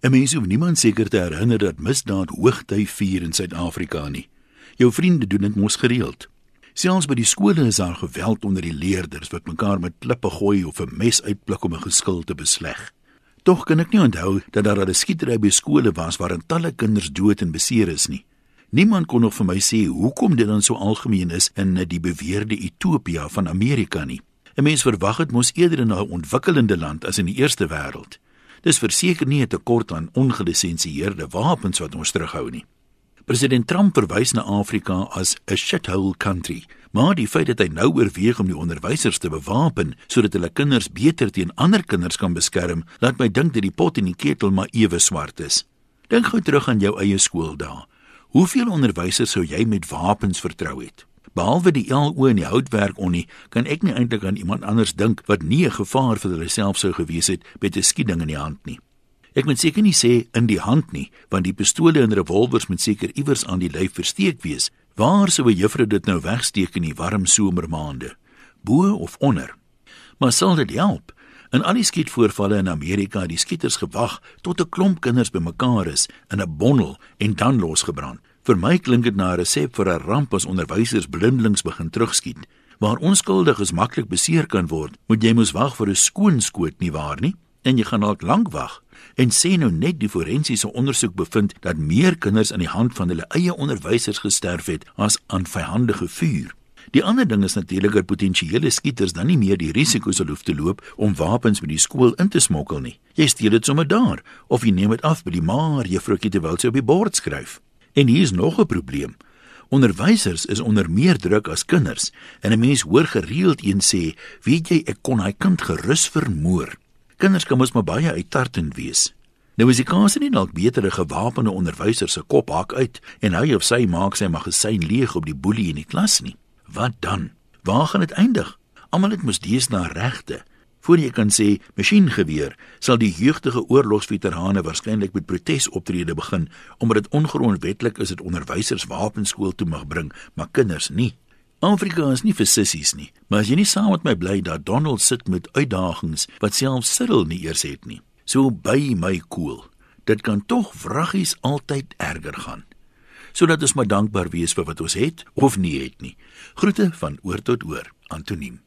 'n Mens hoef niemand seker te herinner dat misdaad hoogtyd vier in Suid-Afrika nie. Jou vriende doen dit mos gereeld. Selfs by die skole is daar geweld onder die leerders wat mekaar met klippe gooi of 'n mes uitpluk om 'n geskil te besleg. Tog kan ek nie onthou dat daar 'n skietery by skole was waarin talle kinders dood en beseer is nie. Niemand kon nog vir my sê hoekom dit dan so algemeen is in die beweerde Ethiopië van Amerika nie. 'n Mens verwag dit mos eerder in 'n ontwikkelende land as in die eerste wêreld. Dis verseker nie 'n tekort aan ongelisensieerde wapens wat ons terughou nie. President Trump verwys na Afrika as 'n shithole country, maar die feit dat hy nou oorweeg om die onderwysers te bewapen sodat hulle kinders beter teen ander kinders kan beskerm, laat my dink dat die pot in die ketel maar ewe swart is. Dink gou terug aan jou eie skooldae. Hoeveel onderwysers sou jy met wapens vertrou het? Behalwe die LO en die houtwerk onnie, kan ek nie eintlik aan iemand anders dink wat nie 'n gevaar vir hulle self sou gewees het met 'n skieding in die hand nie. Ek moet seker nie sê in die hand nie, want die pistole en revolvers moet seker iewers aan die lyf versteek wees. Waar sou 'n juffrou dit nou wegsteek in die warm somermaande? Bo of onder? Maar sal dit help? In al die skietvoorvalle in Amerika het die skieters gewag tot 'n klomp kinders bymekaar is in 'n bondel en dan losgebrand. Vir my klink dit na 'n resep vir 'n ramp as onderwysers blindelings begin terugskiet. Waar onskuldiges maklik beseer kan word, moet jy mos wag vir 'n skoon skoot nie waar nie? En jy gaan dalk lank wag. En sê nou net die forensiese ondersoek bevind dat meer kinders aan die hand van hulle eie onderwysers gesterf het as aan vyandige vuur. Die ander ding is natuurlik dat potensiële skieters dan nie meer die risiko sal hoef te loop om wapens by die skool in te smokkel nie. Jy stuur dit sommer daar of jy neem dit af by die maar juffroukie terwyl sy op die bord skryf. En hier is nog 'n probleem. Onderwysers is onder meer druk as kinders en 'n mens hoor gereeld een sê, "Weet jy, ek kon hy kind gerus vermoor." Kinders kan mos maar baie uittartend wees. Nou is die kans nie dalk beter 'n gewapende onderwyser se kop hak uit en hy of sy maak sy magasyn leeg op die boelie in die klas nie. Wat dan? Waar gaan dit eindig? Almal het mos deesdae regte. Voor jy kan sê masjiengeweer, sal die jeugdige oorlogsveterane waarskynlik met protesoptrede begin omdat dit ongrondwetlik is dat onderwysers wapenskool toe mag bring, maar kinders nie. Afrika is nie vir sissies nie, maar as jy nie saam met my bly dat Donald sit met uitdagings wat selfs Cyril nie eers het nie. So by my koel. Cool. Dit kan tog vraggies altyd erger gaan sodat ons maar dankbaar wees vir wat ons het of nie het nie. Groete van oor tot oor. Antoniem